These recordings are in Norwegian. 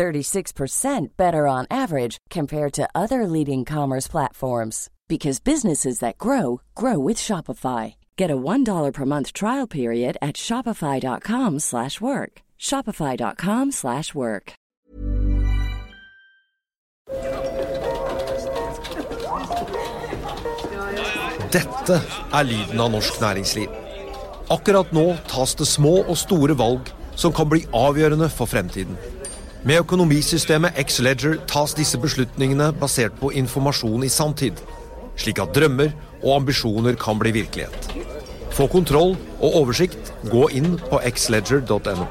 36% better on average compared to other leading commerce platforms because businesses that grow grow with Shopify. Get a $1 per month trial period at shopify.com/work. shopify.com/work. Dette er lyden av norsk næringsliv. Akkurat nå tas det små og store valg som kan bli avgjørende for fremtiden. Med økonomisystemet X-Leger tas disse beslutningene basert på informasjon i sanntid, slik at drømmer og ambisjoner kan bli virkelighet. Få kontroll og oversikt. Gå inn på xledger.no.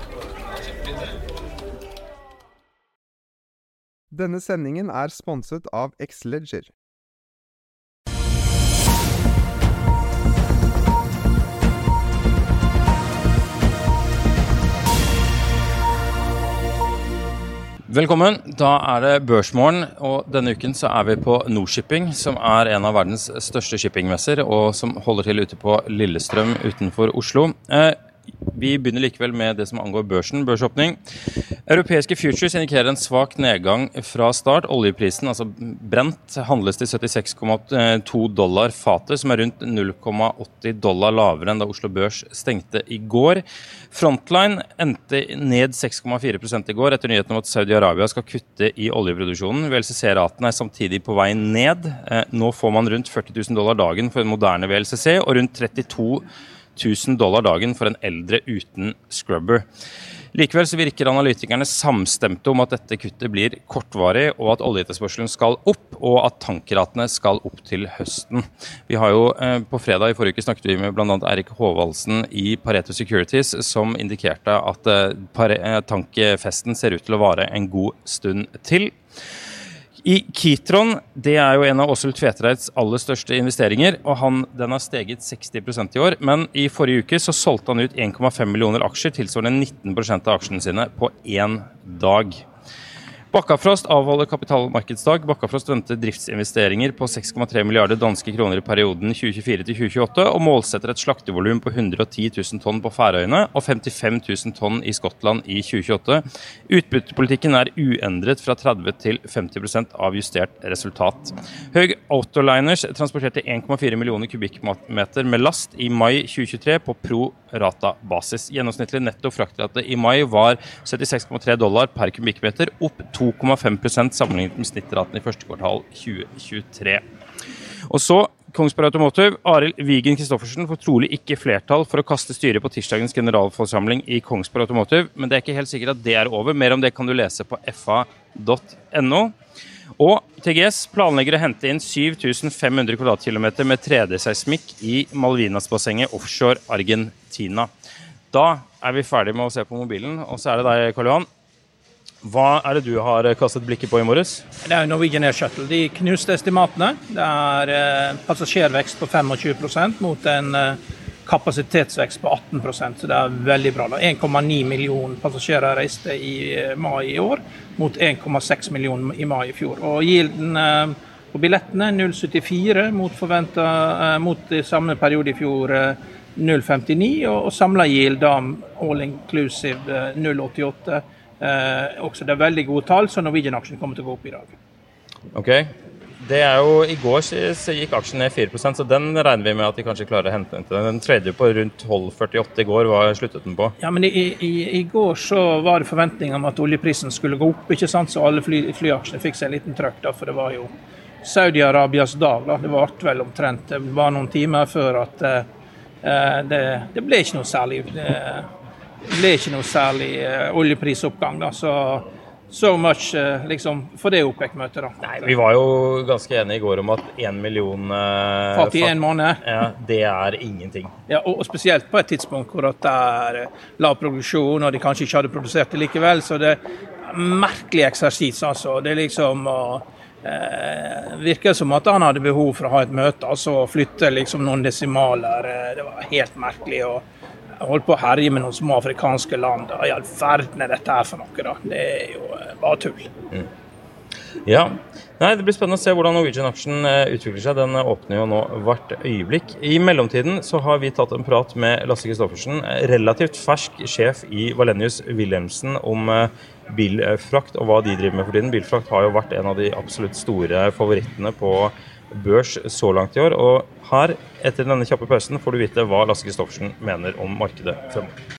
Denne sendingen er sponset av Xleger. Velkommen. Da er det børsmorgen, og denne uken så er vi på Nordshipping, som er en av verdens største shippingmesser, og som holder til ute på Lillestrøm utenfor Oslo. Eh, vi begynner likevel med det som angår børsen, børsåpning. Europeiske futures indikerer en svak nedgang fra start. Oljeprisen, altså brent, handles til 76,2 dollar fatet, som er rundt 0,80 dollar lavere enn da Oslo Børs stengte i går. Frontline endte ned 6,4% i går etter nyheten om at Saudi-Arabia skal kutte i oljeproduksjonen. VLCC-raten er samtidig på vei ned. Eh, nå får man rundt 40 000 dollar dagen for en moderne VLCC, og rundt 32 1000 dollar dagen for en eldre uten scrubber. Likevel så virker analytikerne samstemte om at dette kuttet blir kortvarig, og at oljeetterspørselen skal opp, og at tankratene skal opp til høsten. Vi har jo eh, På fredag i forrige uke snakket vi med bl.a. Eirik Håvaldsen i Pareto Securities, som indikerte at eh, tankfesten ser ut til å vare en god stund til. I Kitron, det er jo en av Åshild Tvetereids aller største investeringer. og han, Den har steget 60% i år, men i forrige uke så solgte han ut 1,5 millioner aksjer, tilsvarende 19% av aksjene sine, på én dag. Bakkafrost avholder kapitalmarkedsdag. Bakkafrost venter driftsinvesteringer på 6,3 milliarder danske kroner i perioden 2024 2028, og målsetter et slaktevolum på 110 000 tonn på Færøyene og 55 000 tonn i Skottland i 2028. Utbyttepolitikken er uendret fra 30 til 50% av justert resultat. Høg Autoliners transporterte 1,4 millioner kubikkmeter med last i mai 2023 på pro rata-basis. Gjennomsnittlig netto fraktrate i mai var 76,3 dollar per kubikkmeter, opp 2,5% sammenlignet med snittraten i første kvartal 2023. Og så Kongsberg Automotive. Arild Wigen Christoffersen får trolig ikke flertall for å kaste styret på tirsdagens generalforsamling i Kongsberg Automotive, men det er ikke helt sikkert at det er over. Mer om det kan du lese på fa.no. Og TGS planlegger å hente inn 7500 kvadratkilometer med 3D-seismikk i Malvinasbassenget offshore Argentina. Da er vi ferdig med å se på mobilen, og så er det deg, Karl Johan. Hva er det du har kastet blikket på i morges? Det er Norwegian Air Shuttle. De knuste estimatene. Det er eh, passasjervekst på 25% mot en eh, kapasitetsvekst på 18 så det er veldig bra. 1,9 millioner passasjerer reiste i eh, mai i år, mot 1,6 millioner i mai i fjor. Og Gilden eh, på billettene 0,74 mot, eh, mot samme periode i fjor 0,59, og, og samla yield all inclusive 0,88. Eh, også det er veldig gode tall, så Norwegian-aksjen kommer til å gå opp i dag. Ok, det er jo, I går gikk aksjen ned 4% så den regner vi med at de kanskje klarer å hente inn til. Den tredje på rundt 12,48 i går. Hva sluttet den på? Ja, men i, i, i, går så var det forventninger om at oljeprisen skulle gå opp, ikke sant? så alle fly, flyaksjene fikk seg en liten trøkk. da, For det var jo Saudi-Arabias dag. da, Det varte vel omtrent det var noen timer før at eh, eh det, det, ble ikke noe særlig eh, det ble ikke noe særlig uh, oljeprisoppgang. da, så so much uh, liksom, for det OPEC-møtet. da. Nei, Vi var jo ganske enige i går om at én million uh, Fat i én måned. Ja, det er ingenting. Ja, og, og, spesielt på et tidspunkt hvor det er lav produksjon, og de kanskje ikke hadde produsert det likevel. Så det er merkelig eksersis, altså. Det er liksom eh, virker som at han hadde behov for å ha et møte, altså flytte liksom noen desimaler. Eh, det var helt merkelig. og holdt på å herje med noen små afrikanske land. I all verden er dette her for noe, da? Det er jo eh, bare tull. Mm. Ja, Nei, Det blir spennende å se hvordan Norwegian-aksjen eh, utvikler seg. Den åpner jo nå hvert øyeblikk. I mellomtiden så har vi tatt en prat med Lasse Christoffersen, relativt fersk sjef i Valenius Wilhelmsen, om bilfrakt og hva de driver med for tiden. Bilfrakt har jo vært en av de absolutt store favorittene på børs så langt i år. Og her, etter denne kjappe pausen, får du vite hva Lasse Christoffersen mener om markedet fremover.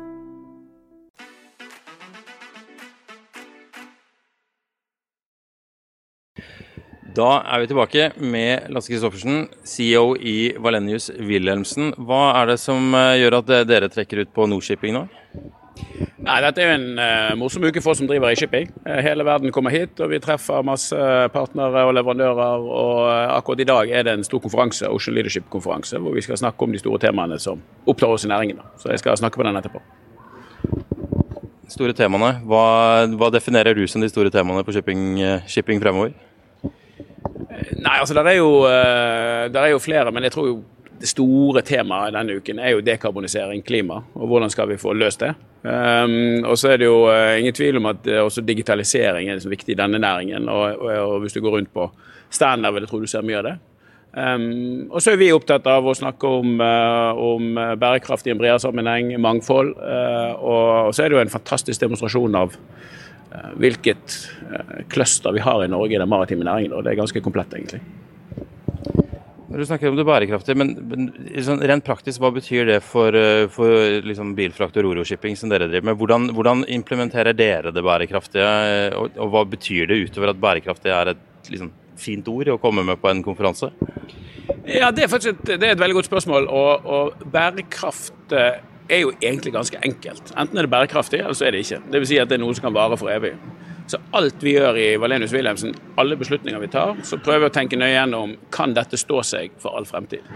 Da er vi tilbake med Lasse Christoffersen, CEO i Valenius Wilhelmsen. Hva er det som eh, gjør at dere trekker ut på Nordshipping nå? Nei, Dette er jo en uh, morsom uke for oss som driver i shipping. Hele verden kommer hit, og vi treffer masse partnere og leverandører. og uh, Akkurat i dag er det en stor konferanse, Ocean Leadership-konferanse, hvor vi skal snakke om de store temaene som opptar oss i næringen. Så jeg skal snakke på den etterpå. Store temaene. Hva, hva definerer du som de store temaene på shipping, shipping fremover? Nei, altså det er, jo, eh, der er jo flere, men jeg tror jo det store temaet denne uken er jo dekarbonisering, klima, og hvordan skal vi få løst det. Um, og så er det jo uh, ingen tvil om at uh, også digitalisering er liksom viktig i denne næringen. Og, og, og, hvis du går rundt på stander, vil jeg tro du ser mye av det. Um, og så er vi opptatt av å snakke om, uh, om bærekraft i en bredere sammenheng, mangfold. og så er det jo en fantastisk demonstrasjon av Eh, hvilket eh, cluster vi har i Norge i den maritime næringen. og Det er ganske komplett, egentlig. Du snakker om det bærekraftige, men, men liksom, rent praktisk, hva betyr det for, eh, for liksom bilfrakt og roroshipping som dere driver med? Hvordan, hvordan, implementerer dere det bærekraftige, og, og, hva betyr det utover at bærekraftig er et liksom, fint ord å komme med på en konferanse? Ja, Det er faktisk et, det er et veldig godt spørsmål. og, og bærekraft er jo egentlig ganske enkelt. Enten er det bærekraftig, eller så er det ikke. Dvs. Si at det er noe som kan vare for evig. Så alt vi gjør i Valenius Wilhelmsen, alle beslutninger vi tar, så prøver vi å tenke nøye gjennom kan dette stå seg for all fremtid.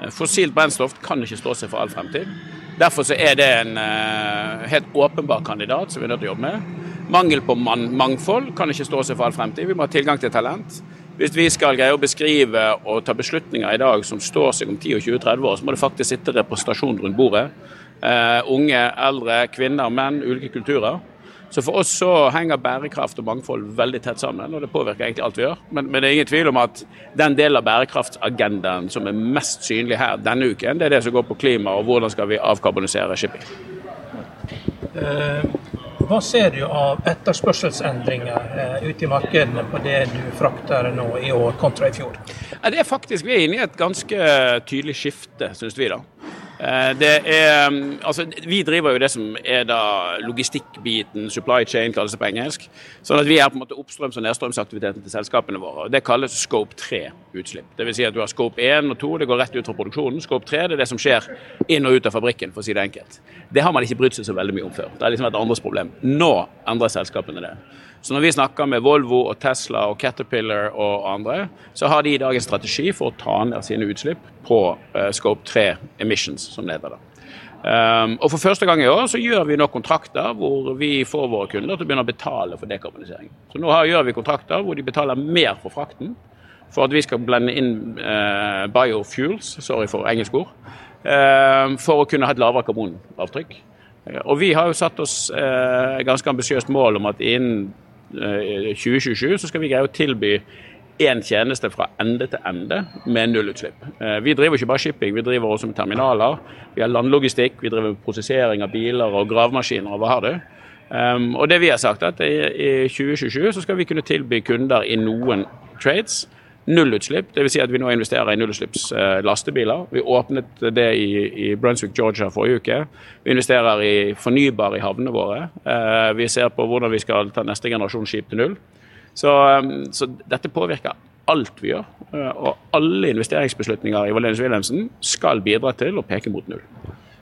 Eh, fossilt brennstoff kan ikke stå seg for all fremtid. Derfor så er det en uh, helt åpenbar kandidat som vi er nødt til å jobbe med. Mangel på man mangfold kan ikke stå seg for all fremtid. Vi må ha tilgang til talent. Hvis vi skal greie å beskrive og ta beslutninger i dag som står seg om 10 20-30 år, så må det faktisk sitte representasjon rundt bordet. Uh, unge, eldre, kvinner, menn, ulike kulturer. Så for oss så henger bærekraft og mangfold veldig tett sammen, og det påvirker egentlig alt vi gjør. Men, men det er ingen tvil om at den delen av bærekraftsagendaen som er mest synlig her denne uken, det er det som går på klima og hvordan skal vi avkarbonisere shipping. Uh, hva ser du av etterspørselsendringer uh, ute i markedene på det du frakter nå i år kontra i fjor? Det er faktisk, Vi er inne i et ganske tydelig skifte, syns vi. da. Eh, det er, mm, altså, vi driver jo det som er da logistikkbiten, supply chain kalles det på engelsk. Sånn at vi er på en måte oppstrøms- og nedstrømsaktiviteten til selskapene våre. og Det kalles scope 3-utslipp. Dvs. Si at du har scope 1 og 2, det går rett ut fra produksjonen. Scope 3 det er det som skjer inn og ut av fabrikken, for å si det enkelt. Det har man ikke brydd seg så veldig mye om før. Det har liksom vært andres problem. Nå endrer selskapene det. Så når vi snakker med Volvo og Tesla og Caterpillar og andre, så har de i dag en strategi for å ta ned sine utslipp på uh, Scope 3 emissions, som det heter. Um, og For første gang i år så gjør vi nå kontrakter hvor vi får våre kunder til å begynne å betale for dekarbonisering. Så Nå her gjør vi kontrakter hvor de betaler mer for frakten for at vi skal blende inn uh, biofuels, sorry for engelsk ord, uh, for å kunne ha et lavere karbonavtrykk. Og Vi har jo satt oss eh, ganske ambisiøst mål om at innen 2027 eh, så skal vi greie å tilby én tjeneste fra ende til ende med nullutslipp. Eh, vi driver ikke bare shipping, vi driver også med terminaler. Vi har landlogistikk, vi driver med prosessering av biler og gravemaskiner og hva har du. Um, og det vi har sagt at I 2027 så skal vi kunne tilby kunder i noen trades nullutslipp. Dvs. Si at vi nå investerer i nullutslipps lastebiler. Vi åpnet det i, Brunswick, Georgia forrige uke. Vi investerer i fornybar i havnene våre. Eh, vi ser på hvordan vi skal ta neste generasjon skip til null. Så, um, så dette påvirker alt vi gjør. Eh, og alle investeringsbeslutninger i Valenius Wilhelmsen skal bidra til å peke mot null.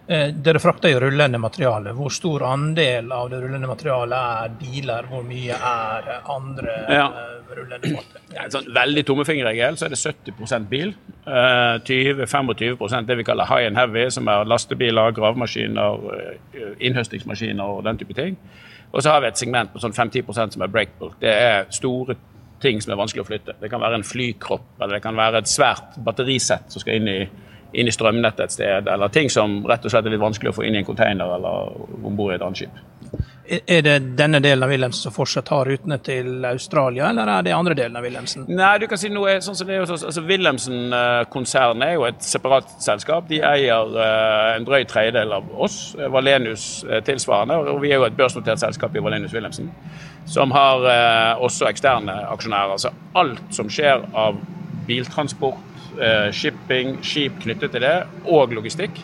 Eh, dere frakter jo rullende materiale. Hvor stor andel av det rullende materialet er biler? Hvor mye er andre ja. Eh, rullende materiale? Ja, sånn veldig tommefingerregel så er det 70% bil. 20-25 eh, det vi kaller high and heavy, som er lastebiler, gravemaskiner, innhøstingsmaskiner og den type ting. Og så har vi et segment på sånn 5-10 som er breakbook. Det er store ting som er vanskelig å flytte. Det kan være en flykropp, eller det kan være et svært batterisett som skal inn i inn i strømnettet et sted, eller ting som rett og slett er litt vanskelig å få inn i en container eller om bord i et annet skip. Er det denne delen av Wilhelmsen som fortsatt har rutene til Australia, eller er det andre delen av Wilhelmsen? Nei, du kan si noe sånn som det er altså Wilhelmsen-konsernet er jo et separat selskap. De eier uh, en drøy tredjedel av oss, Valenius uh, tilsvarende. Og vi er jo et børsnotert selskap i Valenius Wilhelmsen, som har også eksterne aksjonærer. Altså alt som skjer av biltransport Eh, shipping, skip knyttet til det, og logistikk.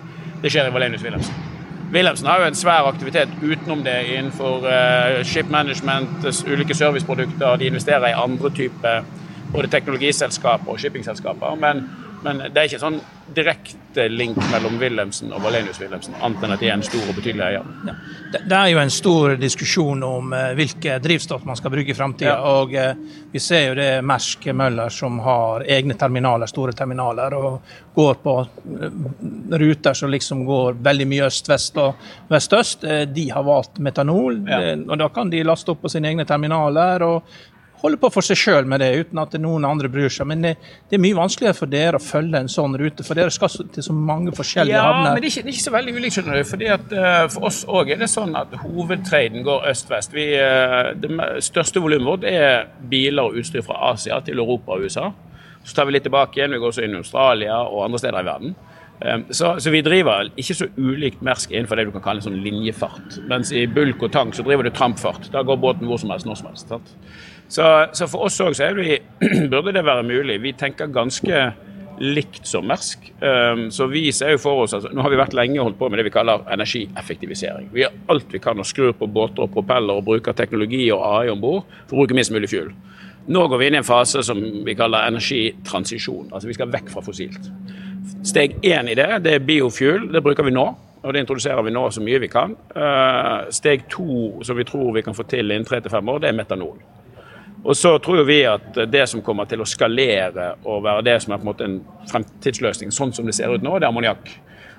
Det skjer i Valenius Wilhelmsen. Wilhelmsen har jo en svær aktivitet utenom det innenfor uh, ship management, ulike serviceprodukter. De investerer i andre typer både teknologiselskaper og shippingselskaper. Men men det er ikke sånn direkte link mellom Wilhelmsen og Valenius Wilhelmsen, annet enn at de er en stor og betydelig eier. Ja. Det er jo en stor diskusjon om uh, hvilke drivstoff man skal bruke i framtida. Ja. Og uh, vi ser jo det Mersk Møller som har egne terminaler, store terminaler, og går på uh, ruter som liksom går veldig mye øst-vest og vest-øst. de har valgt metanol, ja. og da kan de laste opp på sine egne terminaler. og holder på for seg sjøl med det, uten at noen andre bryr seg. Men det, det, er mye vanskeligere for dere å følge en sånn rute, for dere skal til så mange forskjellige ja, havner. Ja, men det er, ikke, det er ikke så veldig ulikt, skjønner du. fordi at uh, For oss òg er det sånn at hovedtraden går øst-vest. Uh, det største volumet vårt er biler og utstyr fra Asia til Europa og USA. Så tar vi litt tilbake igjen. Vi går også inn i Australia og andre steder i verden. Um, så, så, vi driver ikke så ulikt Mersk innenfor det du kan kalle en sånn linjefart. Mens i bulk og tank så driver du trampfart. Da går båten hvor som helst, når som helst. Sant? Så, så for oss òg burde det være mulig. Vi tenker ganske likt som Mersk. Um, så vi ser jo for oss altså, Nå har vi vært lenge holdt på med det vi kaller energieffektivisering. Vi gjør alt vi kan og skrur på båter og propeller og bruker teknologi og AI om bord for å bruke minst mulig fuel. Nå går vi inn i en fase som vi kaller energitransisjon. Altså vi skal vekk fra fossilt. Steg én i det, det er biofuel. Det bruker vi nå. Og det introduserer vi nå så mye vi kan. Uh, steg to som vi tror vi kan få til innen tre til fem år, det er metanol. Og så tror vi at det som kommer til å skalere og være det som er på en måte en fremtidsløsning, sånn som det ser ut nå, det er ammoniakk.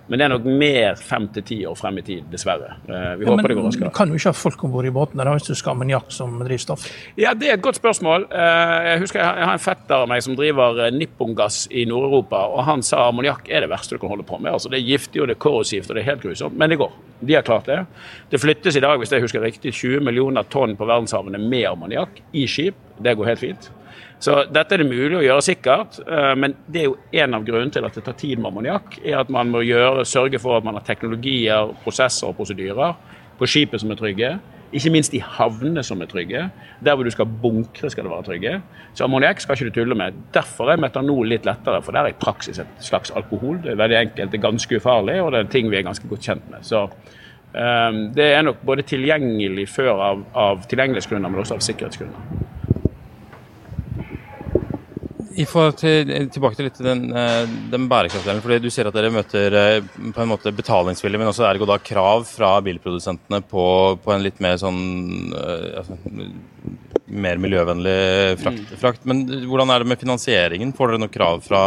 Men det er nok mer fem til ti år frem i tid, dessverre. Eh, vi ja, håper det går raskere. Du kan jo ikke ha folk om bord i båtene hvis du skal ha ammoniakk som drivstoff? Ja, Det er et godt spørsmål. Eh, jeg husker jeg har en fetter av meg som driver eh, Nippongass i Nord-Europa, og han sa ammoniakk er det verste du kan holde på med. Altså, det er giftig og det er korrosivt og det er helt grusomt, men det går. De har klart det. Det flyttes i dag, hvis jeg husker riktig, 20 millioner tonn på verdenshavene med ammoniakk i skip. Det går helt fint. Så dette er det mulig å gjøre sikkert, eh, men det er jo en av grunnene til at det tar tid med ammoniakk. er At man må gjøre, sørge for at man har teknologier, prosesser og prosedyrer på skipet som er trygge, Ikke minst i havnene som er trygge. Der hvor du skal bunkre, skal det være trygge. Så ammoniakk skal ikke du tulle med. Derfor er metanol litt lettere, for det er i praksis et slags alkohol. Det er veldig enkelt, det er ganske ufarlig, og det er en ting vi er ganske godt kjent med. Så um, det er nok både tilgjengelig før av, av tilgjengelighetsgrunner, men også av sikkerhetsgrunner. I forhold til, tilbake til litt den, eh, den bærekraftdelen. fordi Du sier at dere møter eh, på en måte betalingsvilje, men også ergo da krav fra bilprodusentene på, på en litt mer sånn eh, altså, mer miljøvennlig frakt, mm. frakt. Men hvordan er det med finansieringen? Får dere noe krav fra,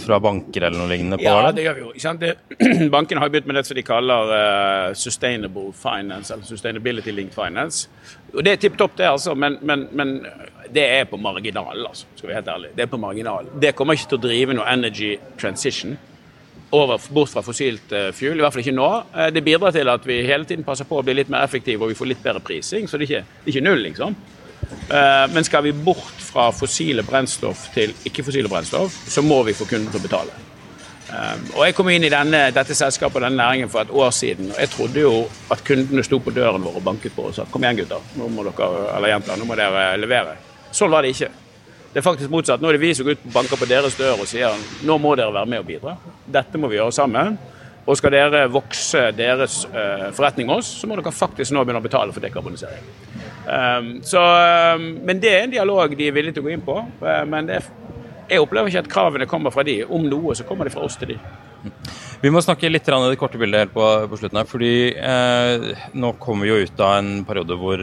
fra banker eller noe lignende? på Ja, det gjør vi jo. Det, bankene har begynt med det som de kaller uh, sustainable finance, eller sustainability linked finance. Og Det er tipp topp, det, altså. Men, men, men det er på marginalen, altså, skal vi være helt ærlig. Det er på marginalen. Det kommer ikke til å drive noe energy transition over, bort fra fossilt uh, fuel, i hvert fall ikke nå. Uh, det bidrar til at vi hele tiden passer på å bli litt mer effektive og vi får litt bedre prising, så det er ikke, det er ikke null, liksom. Uh, men skal vi bort fra fossile brennstoff til ikke-fossile brennstoff, så må vi få kunden til å betale. og Jeg kom inn i denne, dette selskapet og denne næringen for et år siden. og Jeg trodde jo at kundene sto på døren vår og banket på og sa kom igjen gutter, nå må dere, eller jenter, nå må dere levere. Sånn var det ikke. Det er faktisk motsatt. Nå er det vi som går ut og banker på deres dør og sier nå må dere være med og bidra. Dette må vi gjøre sammen. Og skal dere vokse deres uh, forretning med oss, så må dere faktisk nå begynne å betale for dekarbonisering. Um, så, um, men det er en dialog de er villige til å gå inn på. Uh, men er, jeg opplever ikke at kravene kommer fra de. Om noe, så kommer de fra oss til de. Vi må snakke litt i det korte bildet helt på, på slutten her. fordi eh, Nå kommer vi jo ut av en periode hvor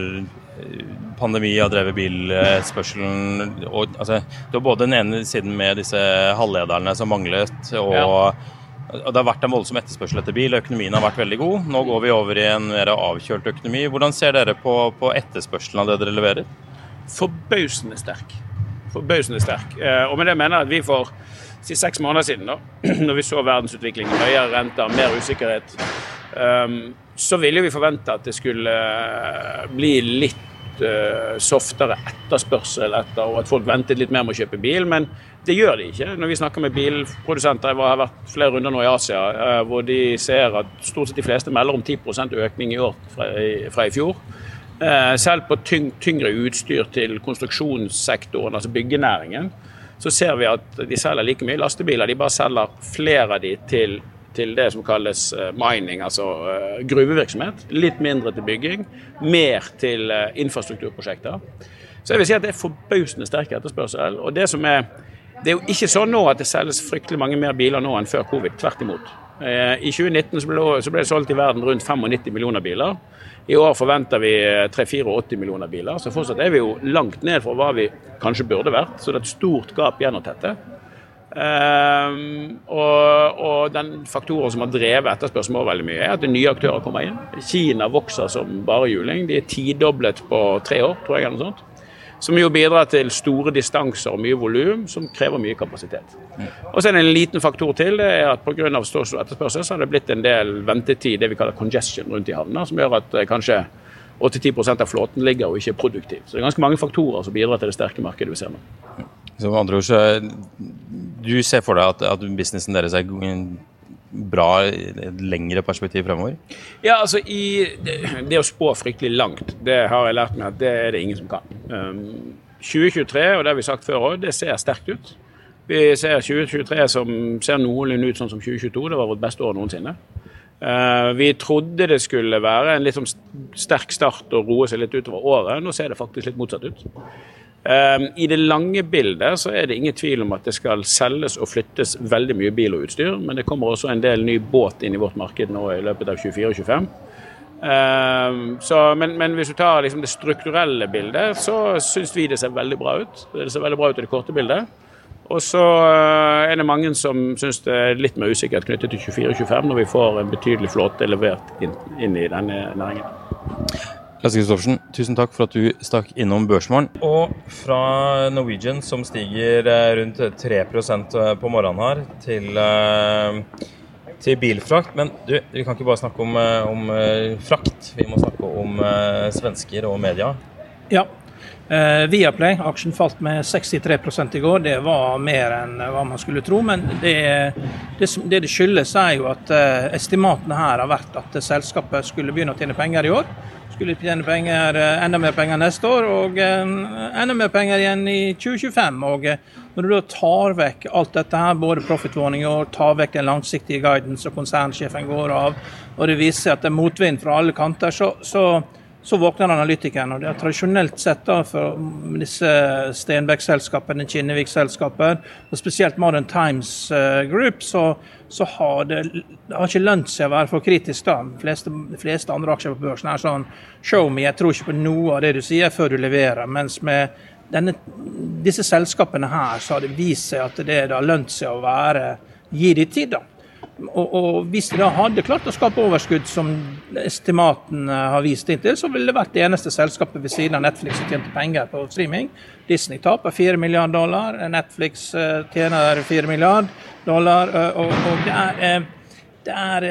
pandemi har drevet bilspørselen og, altså, Det har både den ene siden med disse halvlederne som manglet, og, ja. og, det har vært en voldsom etterspørsel etter bil. Økonomien har vært veldig god. Nå går vi over i en mer avkjølt økonomi. Hvordan ser dere på, på etterspørselen av det dere leverer? Forbausende sterk. Forbausende sterk. Eh, og med det mener jeg at vi får si seks måneder siden, da, når vi så verdensutviklingen, høyere renter, mer usikkerhet, um, så ville vi forvente at det skulle eh, bli litt softere etterspørsel etter, og at folk ventet litt mer med å kjøpe bil. Men det gjør de ikke. Når vi snakker med bilprodusenter, jeg har vært flere runder nå i Asia, uh, hvor de ser at stort sett de fleste melder om 10% økning i år fra, fra i fjor. Uh, selv på tyng, tyngre utstyr til konstruksjonssektoren, altså byggenæringen, så ser vi at de selger like mye lastebiler. De bare selger flere av de til til det som kalles eh, mining, altså eh, gruvevirksomhet. Litt mindre til bygging, mer til eh, infrastrukturprosjekter. Så jeg vil si at det er forbausende sterk etterspørsel. Og det som er det er jo ikke sånn nå at det selges fryktelig mange mer biler nå enn før covid. Tvert imot. I 2019 så ble, så ble det solgt i verden rundt 95 millioner biler. I år forventer vi 3-84 millioner biler, så fortsatt er vi jo langt ned fra hva vi kanskje burde vært. Så det er et stort gap igjen å. Um, og, og, den faktoren som har drevet etterspørselen veldig mye, er at nye aktører kommer inn. Kina vokser som bare juling. De er tidoblet på tre år, tror jeg. eller noe sånt. Som jo bidrar til store distanser og mye volum, som krever mye kapasitet. Mm. Og så er det en liten faktor til. det er at Pga. stor etterspørsel så har det blitt en del ventetid, det vi kaller congestion, rundt i havna, som gjør at eh, kanskje 8-10 av flåten ligger og ikke er produktiv. Så det er ganske mange faktorer som bidrar til det sterke markedet vi ser nå. Så andre ord, så du ser for deg at, at businessen deres er bra i et lengre perspektiv fremover? Ja, altså i, det, det, å spå fryktelig langt, det har jeg lært meg at det er det ingen som kan. Um, 2023, og det har vi sagt før òg, det ser sterkt ut. Vi ser 2023 som ser noenlunde ut sånn som 2022. Det var vårt beste år noensinne. Uh, vi trodde det skulle være en litt sånn sterk start og roe seg litt utover året. Nå ser det faktisk litt motsatt ut. Ehm, I det lange bildet så er det ingen tvil om at det skal selges og flyttes veldig mye bil og utstyr, men det kommer også en del ny båt inn i vårt marked nå i løpet av 24 og 25. Ehm, så, men, men, hvis du tar liksom det strukturelle bildet, så syns vi det ser veldig bra ut. Det ser veldig bra ut i det korte bildet. Og så eh, er det mange som syns det er litt mer usikkert knyttet til 24 og 25 når vi får en betydelig flåte levert inn, inn i denne næringen. Lasse Kristoffersen, tusen takk for at du stakk innom Børsmorgen. Og fra Norwegian, som stiger eh, rundt 3 eh, på morgenen her, til, eh, til bilfrakt. Men du, vi kan ikke bare snakke om, om frakt, vi må snakke om svensker og media. Ja, Eh, Viaplay, aksjen falt med 63 i går. Det var mer enn hva man skulle tro. Men det det, det, det skyldes, er jo at estimatene her har vært at selskapet skulle begynne å tjene penger i år. Skulle tjene penger, eh, enda mer penger neste år og eh, enda mer penger igjen i 2025. og eh, Når du da tar vekk alt dette her, både profit-warning og tar vekk den langsiktige guidance som konsernsjefen går av, og det viser seg at det er motvind fra alle kanter, så, så så våkner analytikeren. og det er Tradisjonelt sett da, for disse Stenbeck-selskapene, Kinnevik-selskapene, og spesielt Modern Times uh, Group, så, så, har det, det har ikke lønt seg å være for kritisk. da. De fleste, de fleste, andre aksjer på børsen er sånn show me, jeg tror ikke på noe av det du sier før du leverer. Mens med denne, disse selskapene her så har det vist seg at det har lønt seg å være Gi de tid, da. Og, og, hvis de da hadde klart å skape overskudd, som estimaten har vist inntil, så ville det vært det eneste selskapet ved siden av Netflix som tjente penger på streaming. Disney taper 4 milliarder dollar, Netflix eh, tjener 4 milliarder dollar. Eh, og, og det er, eh, det er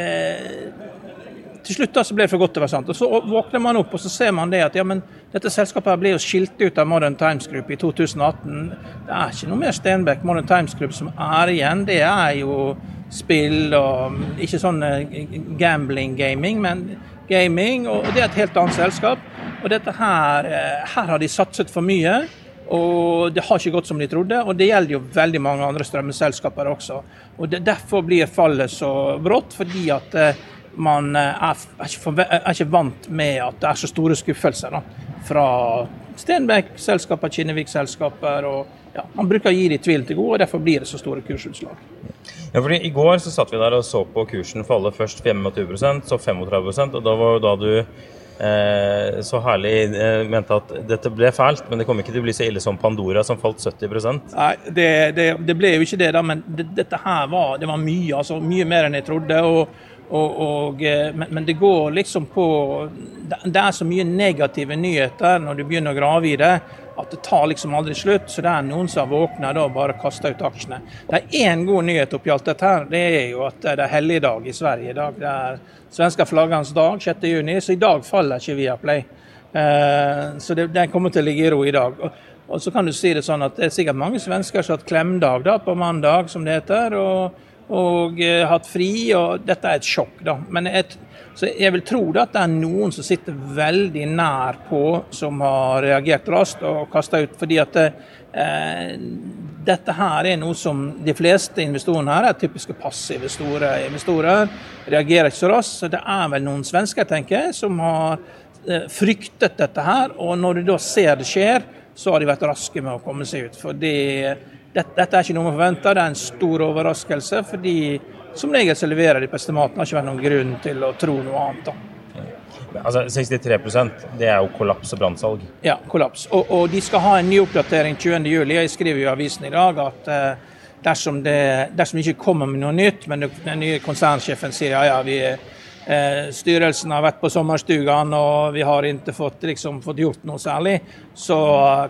til slutt da så ble det for godt til å være sant. Og Så våkner man opp og så ser man det at ja, men dette selskapet ble jo skilt ut av Modern Times Group i 2018. Det er ikke noe mer Stenbeck Modern Times Group som er igjen. Det er jo spill og ikke sånn eh, gambling-gaming, men gaming. Og det er et helt annet selskap. Og dette her, eh, her har de satset for mye. Og det har ikke gått som de trodde, og det gjelder jo veldig mange andre strømmeselskaper også. Og det, Derfor blir fallet så brått, fordi at eh, man er, er, ikke, er, ikke, vant med at det er så store skuffelser da, fra Stenbekk-selskaper, Kinnevik-selskaper. og ja, Man bruker å gi de tvil til gode, og derfor blir det så store kursutslag. Ja, fordi I går så satt vi der og så på kursen falle først 25% så 35 og da var jo da du eh, så herlig eh, mente at dette ble fælt, men det kom ikke til å bli så ille som Pandora, som falt 70 Nei, det, det, det ble jo ikke det, da, men det, dette her var, det var mye, altså mye mer enn jeg trodde. og og, og, eh, men, men, det går liksom på Det er så mye negative nyheter når du begynner å grave i det, at det tar liksom aldri slutt. Så det er noen som har våkna og bare kasta ut aksjene. Det er én god nyhet oppi alt dette her. Det er jo at det er helligdag i Sverige i dag. Det er svenska flaggernes dag 6.6, så i dag faller ikke Viaplay. Eh, så det, den kommer til å ligge i ro i dag. Og, og, så kan du si det sånn at det er sikkert mange svensker som har hatt klemdag da, på mandag, som det heter. og og uh, hatt fri, og dette er et sjokk, da. Men et, så jeg vil tro at det er noen som sitter veldig nær på, som har reagert raskt og kasta ut. fordi at eh, dette her er noe som de fleste investorene her er typiske passive store investorer. Reagerer ikke så raskt. Så det er vel noen svensker, tenker jeg, som har eh, fryktet dette her. Og når du da ser det skjer, så har de vært raske med å komme seg ut. For det, dette, dette er ikke noe vi forventer, det er en stor overraskelse. fordi som regel så leverer de på estimaten. Har ikke vært noen grunn til å tro noe annet. da. Altså 63 det er jo kollaps og brannsalg? Ja, kollaps. Og, og, de skal ha en ny oppdatering 20.07. Jeg skriver i avisen i dag at eh, dersom det dersom ikke kommer med noe nytt, men den nye konsernsjefen sier ja, ja, vi eh, styrelsen har vært på sommerstugene og vi har ikke fått, liksom, fått gjort noe særlig, så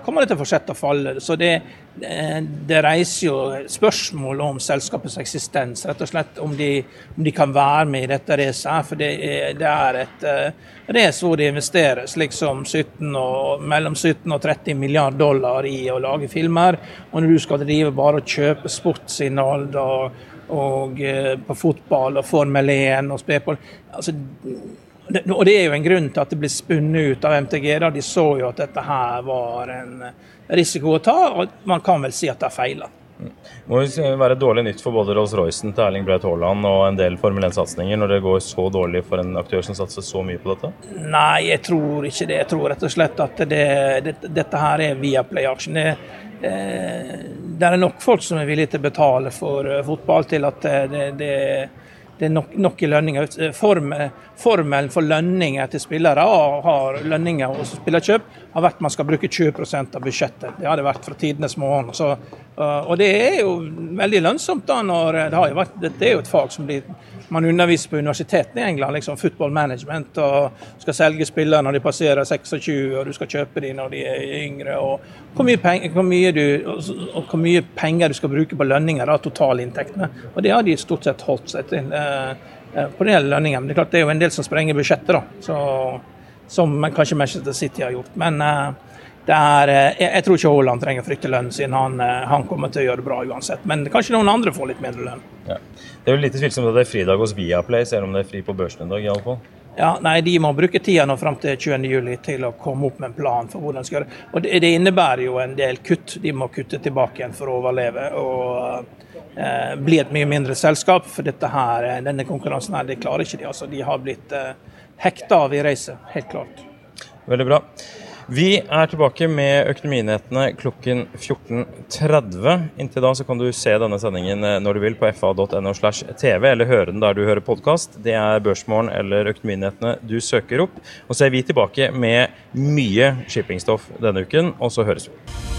kommer det til å fortsette å falle. Så det, Eh, det reiser jo spørsmål om selskapets eksistens. Rett og slett om de, om de kan være med i dette racet. For det er, det er et uh, race hvor det investeres liksom 17 og, mellom 17 og 30 milliarder dollar i å lage filmer. Og når du skal drive bare og kjøpe sportsinnhold og, og uh, på fotball og Formel 1 og spedball. på altså, og det er jo en grunn til at det ble spunnet ut av MTG. da De så jo at dette her var en risiko å ta, og man kan vel si at det er feila. Må jo være dårlig nytt for både Rolls-Roycen til Erling Braut Haaland og en del Formel 1-satsinger når det går så dårlig for en aktør som satser så mye på dette? Nei, jeg tror ikke det. Jeg tror rett og slett at det, det, dette her er Viaplay-aksjen. Det, det, er nok folk som er villige til å betale for eh, fotball til at det, det det er nok, nok i lønninger. Form, formelen for lønninger til spillere har lønninger og spillerkjøp har vært man skal bruke 20% av budsjettet. Det har det vært fra tidenes morgen. Så, og det er jo veldig lønnsomt da når det har jo vært, Dette er jo et fag som blir man underviser på universitetene i England, liksom football management, og skal selge spillere når de passerer 26, og du skal kjøpe dem når de er yngre. og Hvor mye, penger, hvor mye, du, og hvor mye penger du skal bruke på lønninger, da, totalinntektene. Og det har de stort sett holdt seg til eh, eh på det lønningene. Men det er klart det er jo en del som sprenger budsjettet, da. Så, som kanskje Manchester City har gjort. Men eh, det er, eh, jeg, tror ikke Haaland trenger å frykte lønnen sin. Han, eh, han, kommer til å gjøre det bra uansett. Men kanskje noen andre får litt mindre lønn. Ja. Det er jo lite tvilsomt at det er fridag hos Viaplay, selv om det er fri på børsen en dag. i alle fall. Ja, nei, De må bruke tida nå fram til 20.07 til å komme opp med en plan for hvordan de skal gjøre det. Og det, innebærer jo en del kutt. De må kutte tilbake igjen for å overleve. og eh, bli et mye mindre selskap. For dette her, denne konkurransen her, det klarer ikke de. altså. De har blitt eh, hekta av i reise. helt klart. Veldig bra. Vi er tilbake med Økonominyhetene klokken 14.30. Inntil da så kan du se denne sendingen eh, når du vil på fa.no slash tv, eller høre den der du hører podkast. Det er Børsmorgen eller Økonominyhetene du søker opp. Og så er vi tilbake med mye shippingstoff denne uken, og så høres vi.